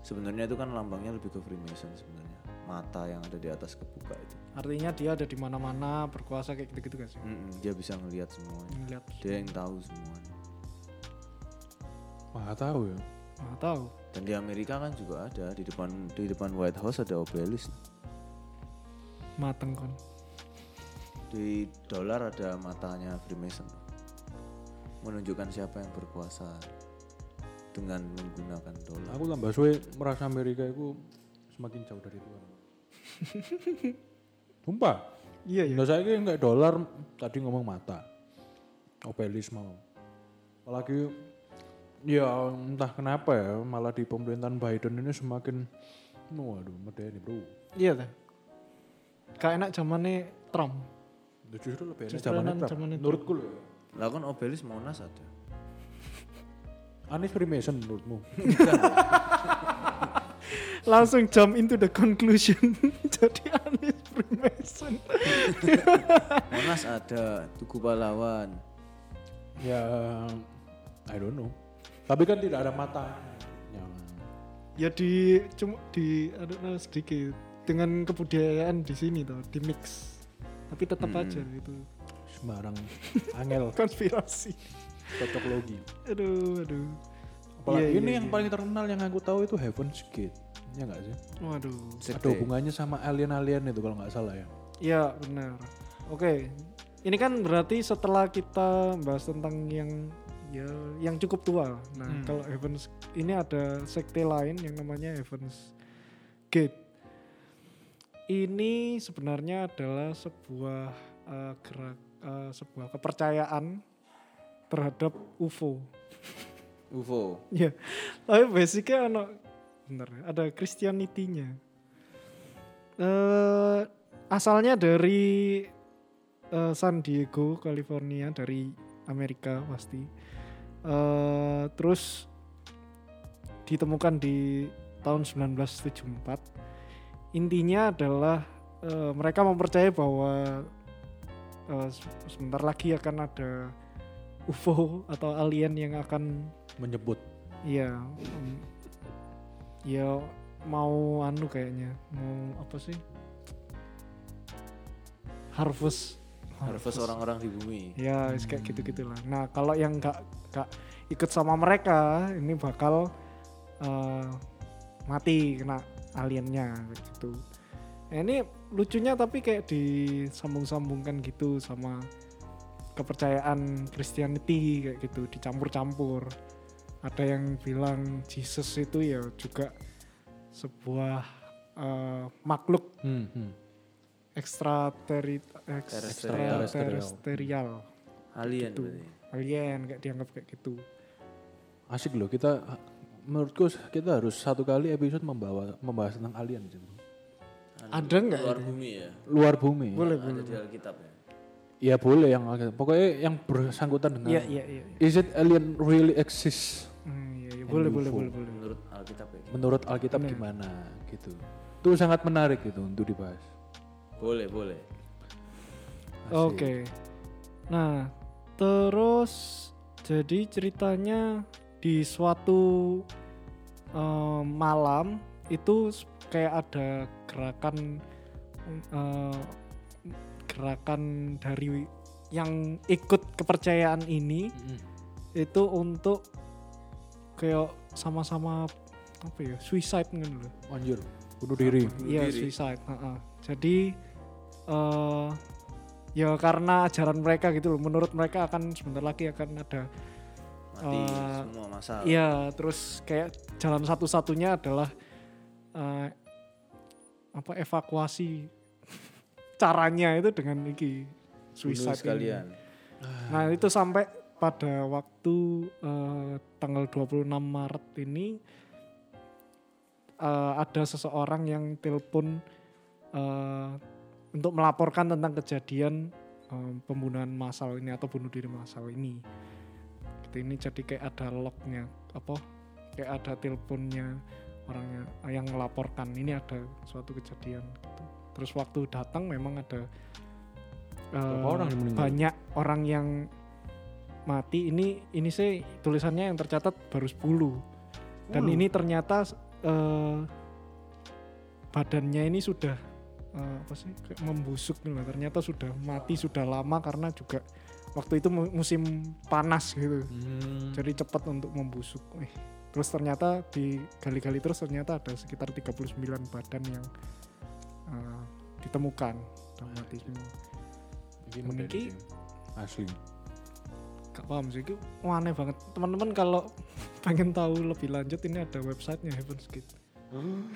sebenarnya itu kan lambangnya lebih ke Freemason sebenarnya mata yang ada di atas kebuka itu artinya dia ada di mana-mana berkuasa kayak gitu-gitu kan sih. Mm-mm, dia bisa ngelihat semuanya Ngeliat. dia yang tahu semuanya Wah tahu ya. Nggak tahu. dan di Amerika kan juga ada di depan di depan White House ada obelisk Mateng kon. di dolar ada matanya Freemason menunjukkan siapa yang berkuasa dengan menggunakan dolar Aku tambah suwe merasa Amerika itu semakin jauh dari Tuhan. Sumpah. Iya ya. Nggak saya kayak nggak dolar tadi ngomong mata. Obelis mau. Apalagi ya entah kenapa ya malah di pemerintahan Biden ini semakin waduh medeni bro. Iya dah. Kayak enak zamannya Trump. Itu justru lebih enak zamannya Trump. Menurutku loh. Lah kan obelisk Monas ada Anies Freemason menurutmu? Langsung jump into the conclusion. Jadi Anies Freemason. Monas ada Tugu Pahlawan ya I don't know. Tapi kan tidak ada mata. Ya, ya di cuma di aduh nah, sedikit dengan kebudayaan di sini tuh di mix. Tapi tetap Hmm. aja itu sembarang angel konspirasi. cocok logi. Aduh, aduh. Apalagi Iya, ini iya, yang iya. paling terkenal yang aku tahu itu Heaven's Gate. Ya enggak sih? Waduh. Ada hubungannya sama alien-alien itu kalau nggak salah ya. Iya benar. Oke, ini kan berarti setelah kita bahas tentang yang ya yang cukup tua. Nah Hmm. kalau Heavens ini ada sekte lain yang namanya Heavens Gate. Ini sebenarnya adalah sebuah eh, gerak eh, sebuah kepercayaan terhadap UFO. UFO Ya, tapi basicnya ada, bentar, ya, ada Christianity-nya. Eh, asalnya dari eh, San Diego, California, dari Amerika pasti. Eh, terus ditemukan di tahun 1974. Intinya adalah eh, mereka mempercayai bahwa se- sebentar lagi akan ada UFO atau alien yang akan Menyebut Iya. em, ya mau anu kayaknya. Mau apa sih? Harvest. Harvest orang-orang di bumi Ya, is kayak gitu-gitulah. Nah, kalau yang nggak nggak ikut sama mereka, ini bakal eh, mati kena aliennya gitu. Nah, ini lucunya tapi kayak disambung-sambungkan gitu sama kepercayaan Christianity kayak gitu dicampur-campur ada yang bilang Jesus itu ya juga sebuah eh, makhluk Hmm, hmm. ekstrateri Alien Gitu. alien kayak dianggap kayak gitu Asik loh kita menurutku kita harus satu kali episode membawa membahas tentang alien sih. Bro. ada nggak Luar bumi ya. Luar bumi. boleh Ada boleh di Alkitab ya. Ya boleh yang pokoknya yang bersangkutan dengan iya iya iya Is it alien really exist? Hmm, iya, iya. boleh UFO. boleh boleh boleh Menurut Alkitab ya. Menurut Alkitab gimana gitu. Itu sangat menarik gitu untuk dibahas. Boleh, boleh. Oke. Nah, terus jadi ceritanya di suatu eh, malam itu kayak ada gerakan eh, gerakan dari yang ikut kepercayaan ini Mm-mm. itu untuk kayak sama-sama apa ya suicide gitu loh. Anjir, bunuh diri. Bunuh Iya diri. suicide. heeh. Jadi eh ya karena ajaran mereka gitu loh. Menurut mereka akan sebentar lagi akan ada. Mati Eh, semua masalah. Iya terus kayak jalan satu-satunya adalah eh apa evakuasi. Caranya itu dengan iki Bunuh suicide ini. sekalian. Nah itu sampai pada waktu eh, tanggal 26 Maret ini eh, ada seseorang yang telepon eh, untuk melaporkan tentang kejadian eh, pembunuhan massal ini atau bunuh diri massal ini. Gitu, ini jadi kayak ada lognya apa kayak ada teleponnya orangnya eh, yang melaporkan ini ada suatu kejadian gitu. Terus waktu datang memang ada eh, orang yang meninggal? banyak orang yang mati ini ini sih tulisannya yang tercatat baru 10 dan Waduh. ini ternyata eh, badannya ini sudah eh, apa sih kayak membusuk nih lah. ternyata sudah mati sudah lama karena juga waktu itu mu- musim panas gitu Hmm. jadi cepat untuk membusuk Wih, terus ternyata di gali-gali terus ternyata ada sekitar 39 badan yang eh, ditemukan dan mati Ini asli. gak paham sih itu aneh banget. Teman-teman kalau pengen tahu lebih lanjut ini ada websitenya Heaven's Gate.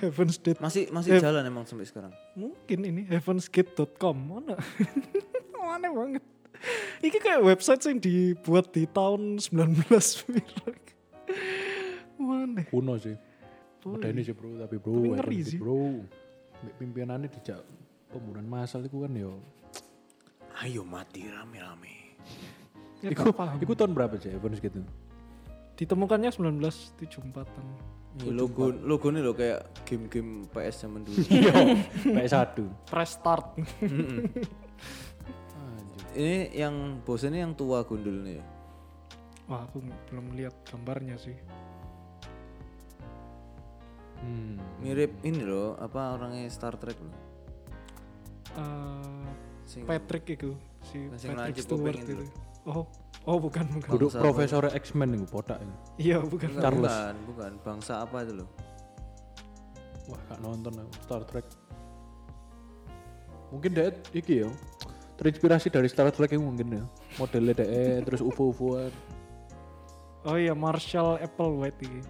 Heaven's Gate. Masih masih Eh. jalan emang sampai sekarang. mungkin ini heavensgate.com mana? Aneh banget. Ini kayak website yang dibuat di tahun 19 mana Kuno sih. Modern sih bro, tapi bro, Tapi ngeri sih. bro. Pimpinannya dijak pembunuhan massal itu kan yo. Ayo mati rame-rame. ya, Iku, iku tahun berapa sih Heaven's Gate itu? ditemukannya 1974an Ya, logo logo ini loh kayak game-game PS zaman dulu. Iya, PS1. press start ini yang bos ini yang tua gundul nih ya. wah aku belum lihat gambarnya sih Mirip ini loh, apa orangnya Star Trek loh. Eh, Sing Patrick itu si Sing Patrick Stewart itu. itu oh oh bukan bukan Duduk Profesor X-Men nih potak ini. iya bukan Charles. bukan, bukan. Bangsa apa itu loh? Wah, gak nonton aku Star Trek. Mungkin dia iki ya. Terinspirasi dari Star Trek yang mungkin ya. Modelnya DE terus UFO-UFOan. oh iya Marshall Applewhite ini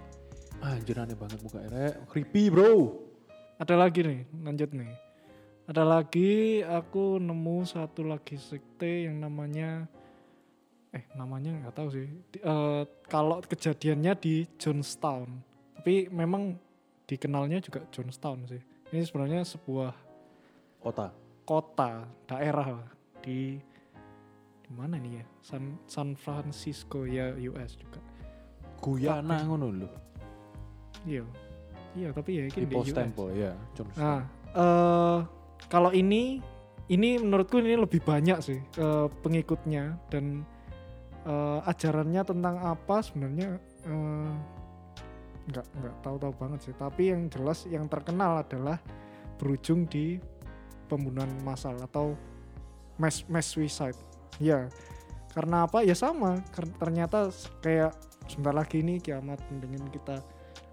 Anjir aneh banget muka rek. Creepy, Bro. ada lagi nih lanjut nih ada lagi aku nemu satu lagi sekte yang namanya eh namanya nggak tahu sih Di- eh, kalau kejadiannya di Johnstown tapi memang dikenalnya juga Johnstown sih ini sebenarnya sebuah Kota. kota daerah lah di di mana nih ya San San Francisco ya US juga Guyana ngono lho. Iya iya tapi ya ini di US tempo ya. Johnstown. Nah, eh kalau ini ini menurutku ini lebih banyak sih eh, pengikutnya dan eh, ajarannya tentang apa sebenarnya eh, nggak nggak tahu-tahu banget sih. Tapi yang jelas yang terkenal adalah berujung di pembunuhan massal atau mass mass suicide. Ya, karena apa? Ya sama. Ternyata kayak sebentar lagi ini kiamat mendingin kita.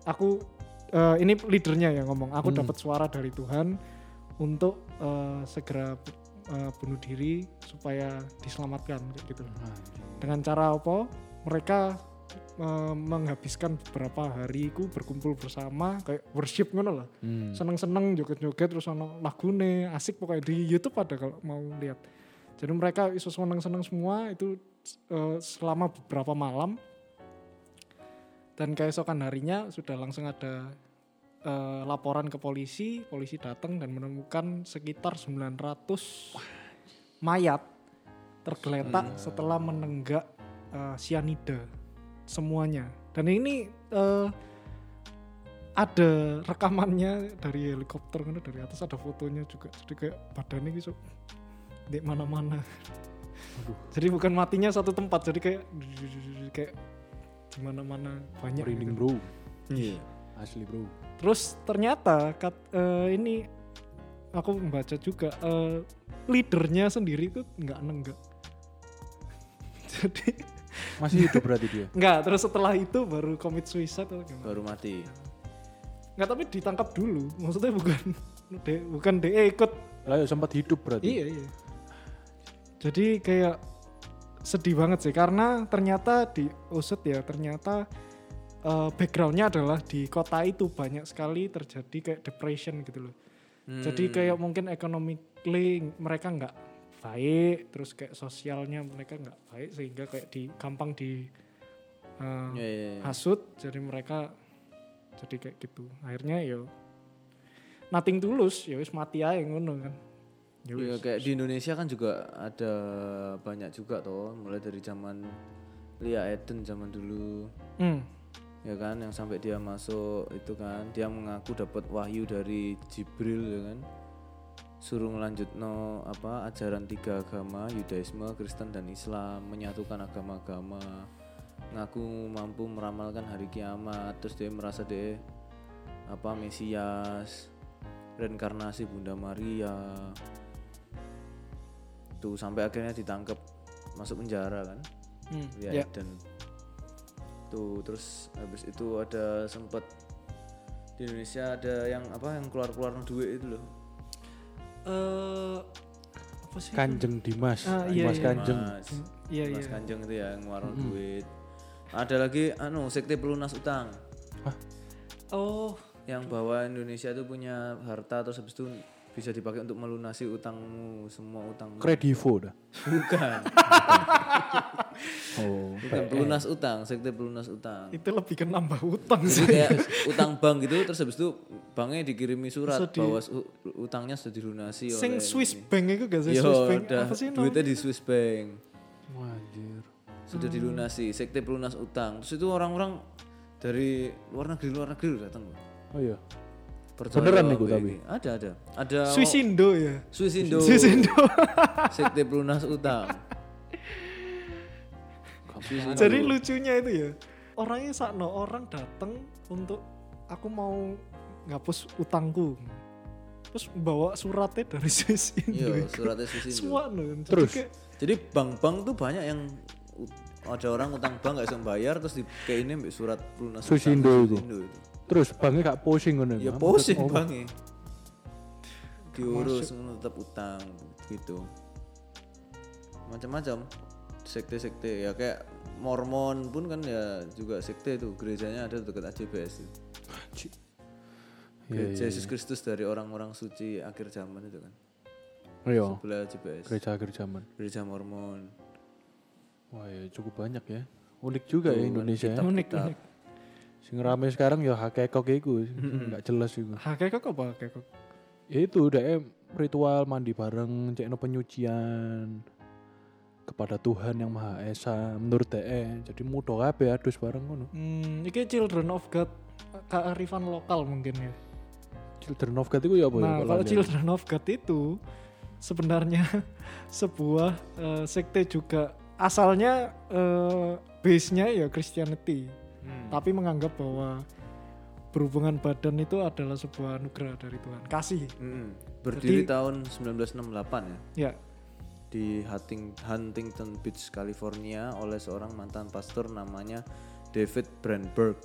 Aku eh, ini leadernya yang ngomong. Aku Hmm. dapat suara dari Tuhan untuk eh, segera eh, bunuh diri supaya diselamatkan gitu. Dengan cara apa? Mereka menghabiskan beberapa hari ku berkumpul bersama kayak worship ngono lah. Hmm. Seneng-seneng joget-joget terus ono lagune asik pokoknya di YouTube ada kalau mau lihat. Jadi mereka iso seneng-seneng semua itu eh, selama beberapa malam dan keesokan harinya sudah langsung ada eh, laporan ke polisi, polisi datang dan menemukan sekitar 900 mayat tergeletak setelah menenggak sianida semuanya. Dan ini eh, ada rekamannya dari helikopter kan dari atas ada fotonya juga. Jadi kayak badannya gitu di mana-mana. Jadi bukan matinya satu tempat, jadi kayak kayak di mana-mana banyak. Merinding gitu. bro, Iya. asli bro. Terus ternyata kat, eh, ini aku membaca juga eh, leadernya sendiri itu nggak nenggak. Jadi Masih hidup berarti dia. nggak. Terus setelah itu baru commit suicide atau gimana? Baru mati. Nggak tapi ditangkap dulu. Maksudnya bukan de, bukan DE ikut. Lah ya sempat hidup berarti. Iya iya. Jadi kayak sedih banget sih karena ternyata di usut ya ternyata eh, backgroundnya adalah di kota itu banyak sekali terjadi kayak depression gitu loh. Jadi Hmm. kayak mungkin economically mereka nggak baik, terus kayak sosialnya mereka nggak baik sehingga kayak di gampang di uh, Iya, iya, iya. hasut, jadi mereka jadi kayak gitu. Akhirnya ya nothing tulus, ya wis mati aja ngono kan. Ya Iya, kayak di Indonesia kan juga ada banyak juga toh, mulai dari zaman Lia Eden zaman dulu. Hmm. ya kan yang sampai dia masuk itu kan dia mengaku dapat wahyu dari Jibril ya kan suruh ngelanjut no apa ajaran tiga agama Yudaisme Kristen dan Islam menyatukan agama-agama ngaku mampu meramalkan hari kiamat terus dia merasa dia apa Mesias reinkarnasi Bunda Maria tuh sampai akhirnya ditangkap masuk penjara kan Hmm. ya, Ya. dan tuh terus habis itu ada sempat di Indonesia ada yang apa yang keluar keluar duit itu loh Eh, apa sih? Kanjeng Dimas, Ah, iya, Dimas iya. Kanjeng. Mas Iya Mas iya. Kanjeng itu ya yang ngeluarin duit ada lagi anu sekte pelunas utang Oh, yang bahwa Indonesia itu punya harta terus habis itu bisa dipakai untuk melunasi utangmu semua utang Kredivo dah. bukan Oh. bukan pelunas utang sekte pelunas utang itu lebih ke nambah utang Jadi sih. kayak utang bank gitu terus habis itu banknya dikirimi surat di- bahwa utangnya sudah dilunasi Sing oleh Swiss ini. Bank itu gak sih Yo, Swiss Bank? udah Apa sih duitnya di Swiss Bank Anjir. sudah dilunasi sekte pelunas utang terus itu orang-orang dari luar negeri luar negeri datang loh. Oh iya. Percaya Beneran nih, apa tapi? ada ada ada Swiss Indo ya. Swiss Indo Swiss Indo. sekte pelunas utang. Jadi lucunya itu ya. Orangnya sakno orang datang untuk aku mau ngapus utangku. Terus bawa suratnya dari Swiss Indo. iya suratnya Swiss Indo Semua no. Jadi Terus? kayak- Jadi bank-bank tuh banyak yang ada orang utang bank gak bisa bayar terus di kayak ini ambil surat pelunas Swiss utang Indo Swiss itu. itu. Terus banknya gak posing ngono. Ya Bang. posing Maksud- banknya. Diurus ngono tetap utang gitu. Macam-macam sekte-sekte ya kayak Mormon pun kan ya juga sekte itu gerejanya ada dekat AJBS itu. Iya, Gereja Yesus Kristus dari orang-orang suci akhir zaman itu kan. Iya. Sebelah AJBS. Gereja-gereja zaman. Gereja Mormon. Wah ya cukup banyak ya. Unik juga ya Indonesia ya. unik kitab. unik. Sing rame sekarang ya hakekok iku. Enggak jelas iku. Hakekok apa hakekok? Ya itu udah ritual mandi bareng, cekno penyucian kepada Tuhan yang Maha Esa menurut DE. Jadi mudah kabeh adus bareng ngono. Hmm, ini Children of God kearifan lokal mungkin ya. Children of God itu ya apa ya? Nah, Kalau kalau? Children of God itu sebenarnya sebuah eh, sekte juga asalnya eh, base-nya ya Christianity, Hmm. tapi menganggap bahwa berhubungan badan itu adalah sebuah anugerah dari Tuhan, kasih. Mm-mm. Berdiri Jadi- tahun 1968 ya. Ya, di Hunting- Huntington Beach, California oleh seorang mantan pastor namanya David Brandberg.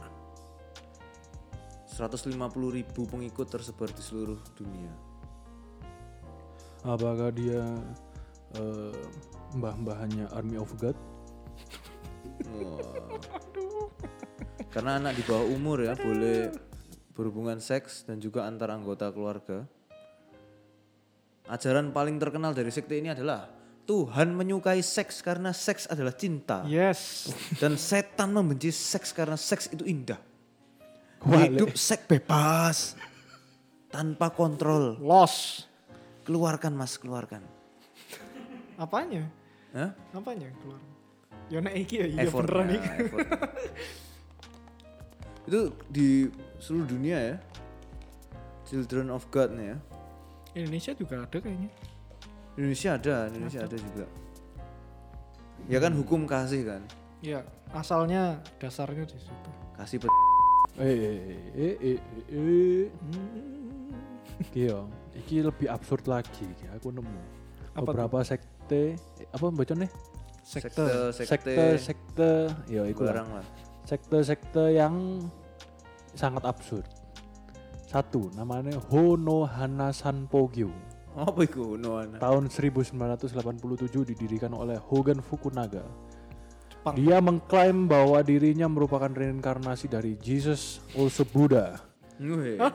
150 ribu pengikut tersebar di seluruh dunia. Apakah dia eh, mbah-mbahannya Army of God? Karena anak di bawah umur ya boleh berhubungan seks dan juga antar anggota keluarga. Ajaran paling terkenal dari sekte ini adalah Tuhan menyukai seks karena seks adalah cinta. Yes. Dan setan membenci seks karena seks itu indah. Wah, Hidup seks bebas. Tanpa kontrol. Loss. Keluarkan mas, keluarkan. Apanya? Hah? Apanya keluar? Ya nek iki ya iya beneran iki. effortnya. itu di seluruh dunia ya. Children of God nih ya. Indonesia juga ada kayaknya. Indonesia ada, Indonesia ada juga. Ya kan hukum kasih kan. Ya, asalnya dasarnya di situ. Kasih pe- Eh, eh, eh, eh, eh, Iki yo, iki lebih absurd lagi. Aku nemu Apa beberapa sekte, eh, apa bacanya? Sekte. Sekte, sekte, ya iku lah. barang lah. sekte-sekte yang sangat absurd. Satu, namanya Honohana Sanpogyo. Apa itu Noana? Tahun 1987 didirikan oleh Hogan Fukunaga. Jepang. Dia mengklaim bahwa dirinya merupakan reinkarnasi dari Jesus, also Buddha.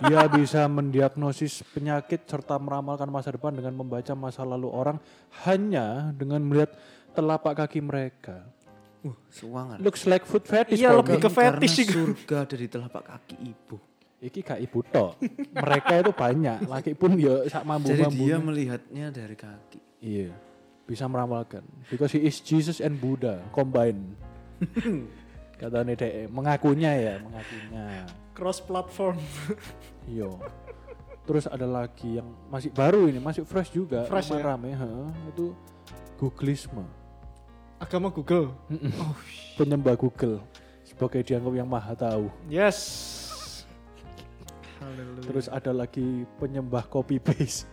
Dia bisa mendiagnosis penyakit serta meramalkan masa depan dengan membaca masa lalu orang hanya dengan melihat telapak kaki mereka. Wah, suangan. Looks like food fetish Iya, lebih ke Karena fetish itu. surga ada di telapak kaki ibu. Iki gak ibu tok. Mereka itu banyak. Laki pun ya sak mambu Jadi mambu. dia melihatnya dari kaki. Iya. Bisa meramalkan. Because he is Jesus and Buddha combined. Katanya deh, mengakunya ya, mengakunya. Cross platform. Iya. Terus ada lagi yang masih baru ini, masih fresh juga, Fresh ya? rame, heeh. itu Googleisme, Agama Google. Oh, penyembah Google sebagai dianggap yang maha tahu. yes. Haleluya. Terus ada lagi penyembah copy paste.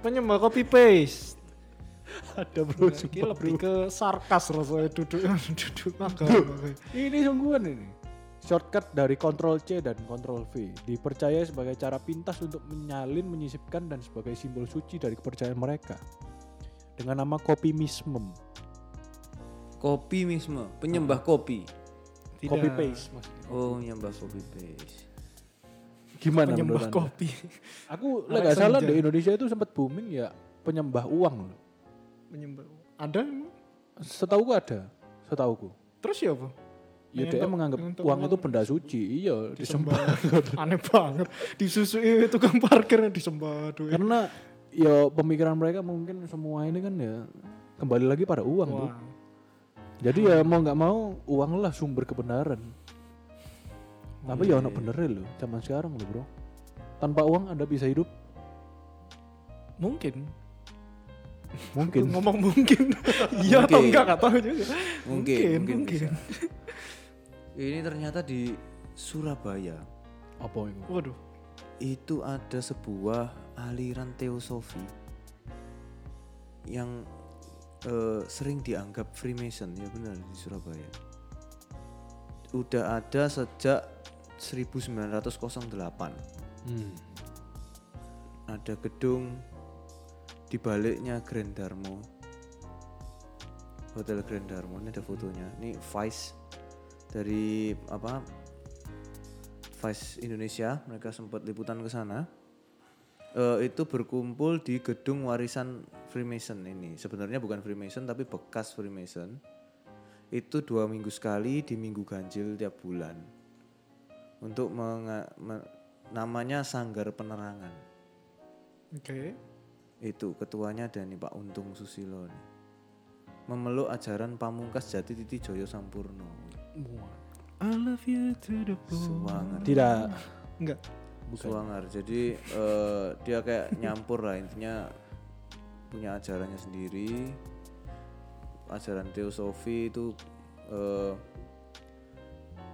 penyembah copy paste. ada bro, Ini sumpah, lebih bro. ke sarkas rasanya duduk duduk agama. Ini sungguhan ini. Shortcut dari Ctrl C dan Ctrl V dipercaya sebagai cara pintas untuk menyalin, menyisipkan dan sebagai simbol suci dari kepercayaan mereka. Dengan nama kopimisme, Kopi misme, penyembah kopi. Tidak. copy paste maksudnya. Oh, nyembah kopi paste. Gimana penyembah kopi. Aku nggak salah di Indonesia itu sempat booming ya penyembah uang loh. Penyembah. Ada emang? Setauku ada, setauku. Terus ya apa? Ya dia menganggap uang uang itu benda suci. Iya, disembah. Disembah. Aneh banget. Disusui tukang parkirnya disembah duit. Karena ya pemikiran mereka mungkin semua ini kan ya kembali lagi pada uang tuh. Jadi ya mau nggak mau uang lah sumber kebenaran. Tapi ya Iya. ono benernya loh zaman sekarang loh bro. Tanpa uang anda bisa hidup Mungkin. mungkin. Ngomong mungkin. Iya atau enggak enggak tahu juga. Mungkin, Mungkin, mungkin, mungkin. Ini ternyata di Surabaya Apa itu? Waduh. itu ada sebuah aliran teosofi yang eh, sering dianggap Freemason ya benar di Surabaya. Udah ada sejak 1908. Hmm. Ada gedung di baliknya Grand Darmo. Hotel Grand Darmo ini ada fotonya. Ini Vice dari apa? Vice Indonesia, mereka sempat liputan ke sana. Eh, itu berkumpul di gedung warisan Freemason ini. Sebenarnya bukan Freemason tapi bekas Freemason. Itu dua minggu sekali di minggu ganjil tiap bulan. Untuk menga- namanya Sanggar Penerangan. Oke. Itu ketuanya ada nih Pak Untung Susilo nih. Memeluk ajaran Pamungkas Jati Titi Joyo Sampurno. I love you to the Suwangar. Tidak. Enggak. Bukan. Suwangar. Jadi eh, dia kayak nyampur lah intinya punya ajarannya sendiri. Ajaran teosofi itu eh,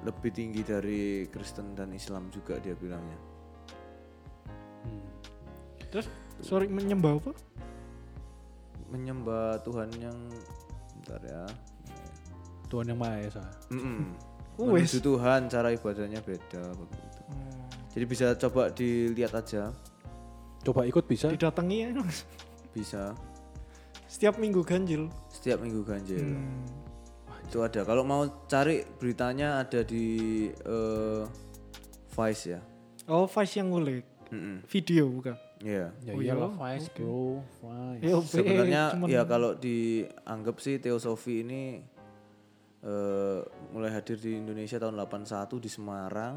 lebih tinggi dari Kristen dan Islam juga dia bilangnya. Hmm. Terus sorry menyembah apa? Menyembah Tuhan yang bentar ya. Tuhan yang Maha Esa. Wes. Menuju Tuhan cara ibadahnya beda begitu. Hmm. Jadi bisa coba dilihat aja. Coba ikut bisa. Didatangi ya. bisa Setiap minggu ganjil. setiap minggu ganjil. Hmm. Itu ada. Kalau mau cari beritanya ada di eh, Vice ya. Oh, Vice yang ngulik. Mm-mm. Video bukan? Iya. Ya Oh, iyalah iyalah. Vice bro, Vice. Ya, Sebenarnya cuman- ya kalau dianggap sih Teosofi ini eh, mulai hadir di Indonesia tahun 81 di Semarang.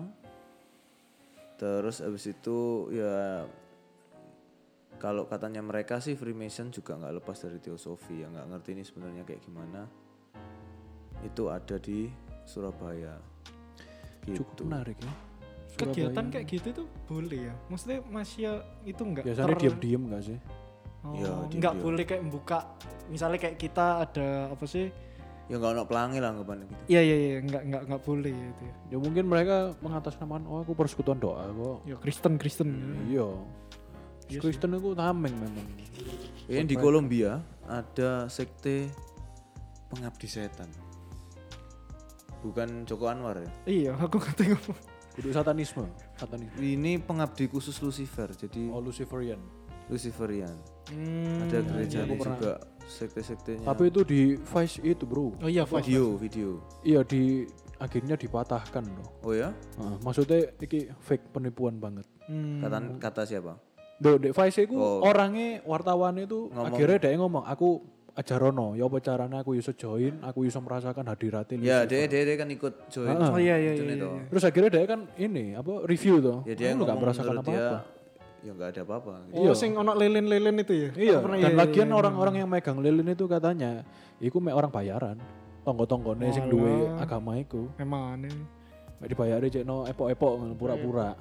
Terus habis itu ya kalau katanya mereka sih Freemason juga nggak lepas dari Teosofi ya nggak ngerti ini sebenarnya kayak gimana. Itu ada di Surabaya. Gitu. Cukup menarik ya. Kegiatan Surabaya. kayak gitu tuh boleh ya. Maksudnya masih ya itu enggak biasanya diem-diem gak sih? Oh, Ya, enggak diam-diam. boleh kayak membuka misalnya kayak kita ada apa sih? Ya nggak ono pelangi lah anggapannya gitu. Iya iya iya enggak enggak enggak boleh ya itu ya. Ya mungkin mereka mengatasnamakan oh aku persekutuan doa kok. Ya Kristen Kristen. Iya. Iya sih. Kristen itu tameng memang. Ini di Kolombia ada sekte pengabdi setan. Bukan Joko Anwar ya. Iya, aku nggak tengok. Kudu satanisme, satanisme. Ini pengabdi khusus Lucifer. Jadi Oh Luciferian. Luciferian. Hmm, ada gereja aku pernah. Sekte-sektenya. Tapi itu di Vice itu bro. Oh iya, Vice. video, video. Iya di akhirnya dipatahkan loh. Oh ya? Heeh, maksudnya iki fake penipuan banget. Hmm. Kata kata siapa? Do di Vice itu Oh. orangnya wartawan itu Ngomong. akhirnya dia ngomong aku ajarono ya apa caranya aku iso join aku iso merasakan hadiratnya Ya, Lucifer." dia, dia dia kan ikut join. Ah. Oh iya iya iya. iya. toh. terus akhirnya dia kan ini apa review tuh Ya dia ngomong merasakan apa-apa ya nggak ada apa-apa. gitu. Oh, Iya. sing ono lilin-lilin itu ya? iya pernah- dan iya, iya, lagian iya. orang-orang yang megang lilin itu katanya iku mek orang bayaran tonggo-tonggone sing Walah. duwe agama iku memang aneh. mek dibayari cek no epok-epok ngono, pura-pura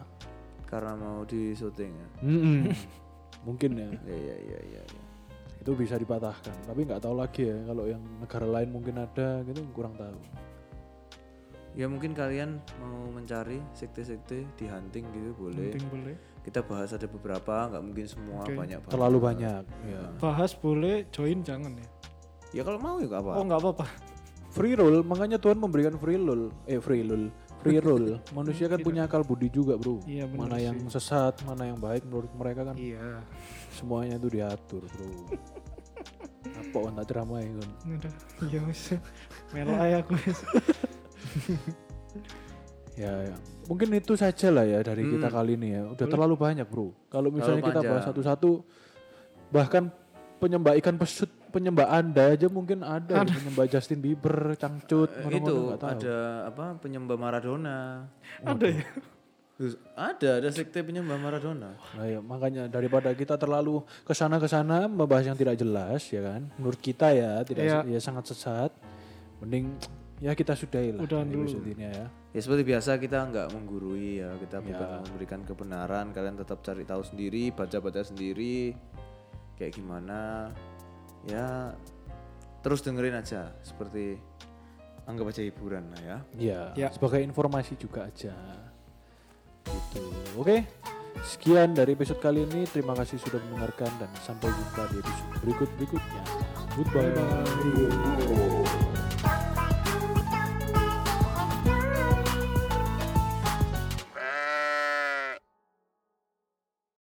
Karena mau di syuting ya. Mm-mm. mungkin ya Ya ya ya ya. ya. itu bisa dipatahkan tapi nggak tahu lagi ya kalau yang negara lain mungkin ada gitu kurang tahu Ya mungkin kalian mau mencari sekte-sekte di hunting gitu boleh. Penting boleh. Kita bahas ada beberapa, nggak mungkin semua Oke. banyak banget. terlalu banyak ya Bahas boleh, join jangan ya. Ya kalau mau ya nggak apa. Oh nggak apa-apa. free roll makanya Tuhan memberikan free roll eh free roll free roll manusia kan punya akal budi juga bro Iya, mana yang sesat mana yang baik menurut mereka kan Iya. semuanya itu diatur bro apa kan tak ceramah ya kan Udah, iya wis. Melo aku. ya, ya. mungkin itu saja lah ya dari kita Hmm. kali ini ya udah terlalu banyak bro kalau misalnya kita bahas satu-satu bahkan penyembah ikan pesut penyembah anda aja mungkin ada, gitu. penyembah Justin Bieber cangcut Eh, ngono-ngono, itu ada apa penyembah Maradona. Ada ya? Ada, ada sekte penyembah Maradona. Nah, ya, makanya daripada kita terlalu ke sana ke sana membahas yang tidak jelas ya kan, menurut kita ya tidak Iya. ya sangat sesat, mending ya kita sudahi lah Udahan dulu. ini ya. Ya seperti biasa kita nggak menggurui ya, kita bukan Ya. memberikan kebenaran. Kalian tetap cari tahu sendiri, baca-baca sendiri, kayak gimana. Ya terus dengerin aja, seperti anggap aja hiburan lah ya. Ya, Ya. sebagai informasi juga aja. Gitu. Oke. Sekian dari episode kali ini. Terima kasih sudah mendengarkan dan sampai jumpa di episode berikut berikutnya. Goodbye.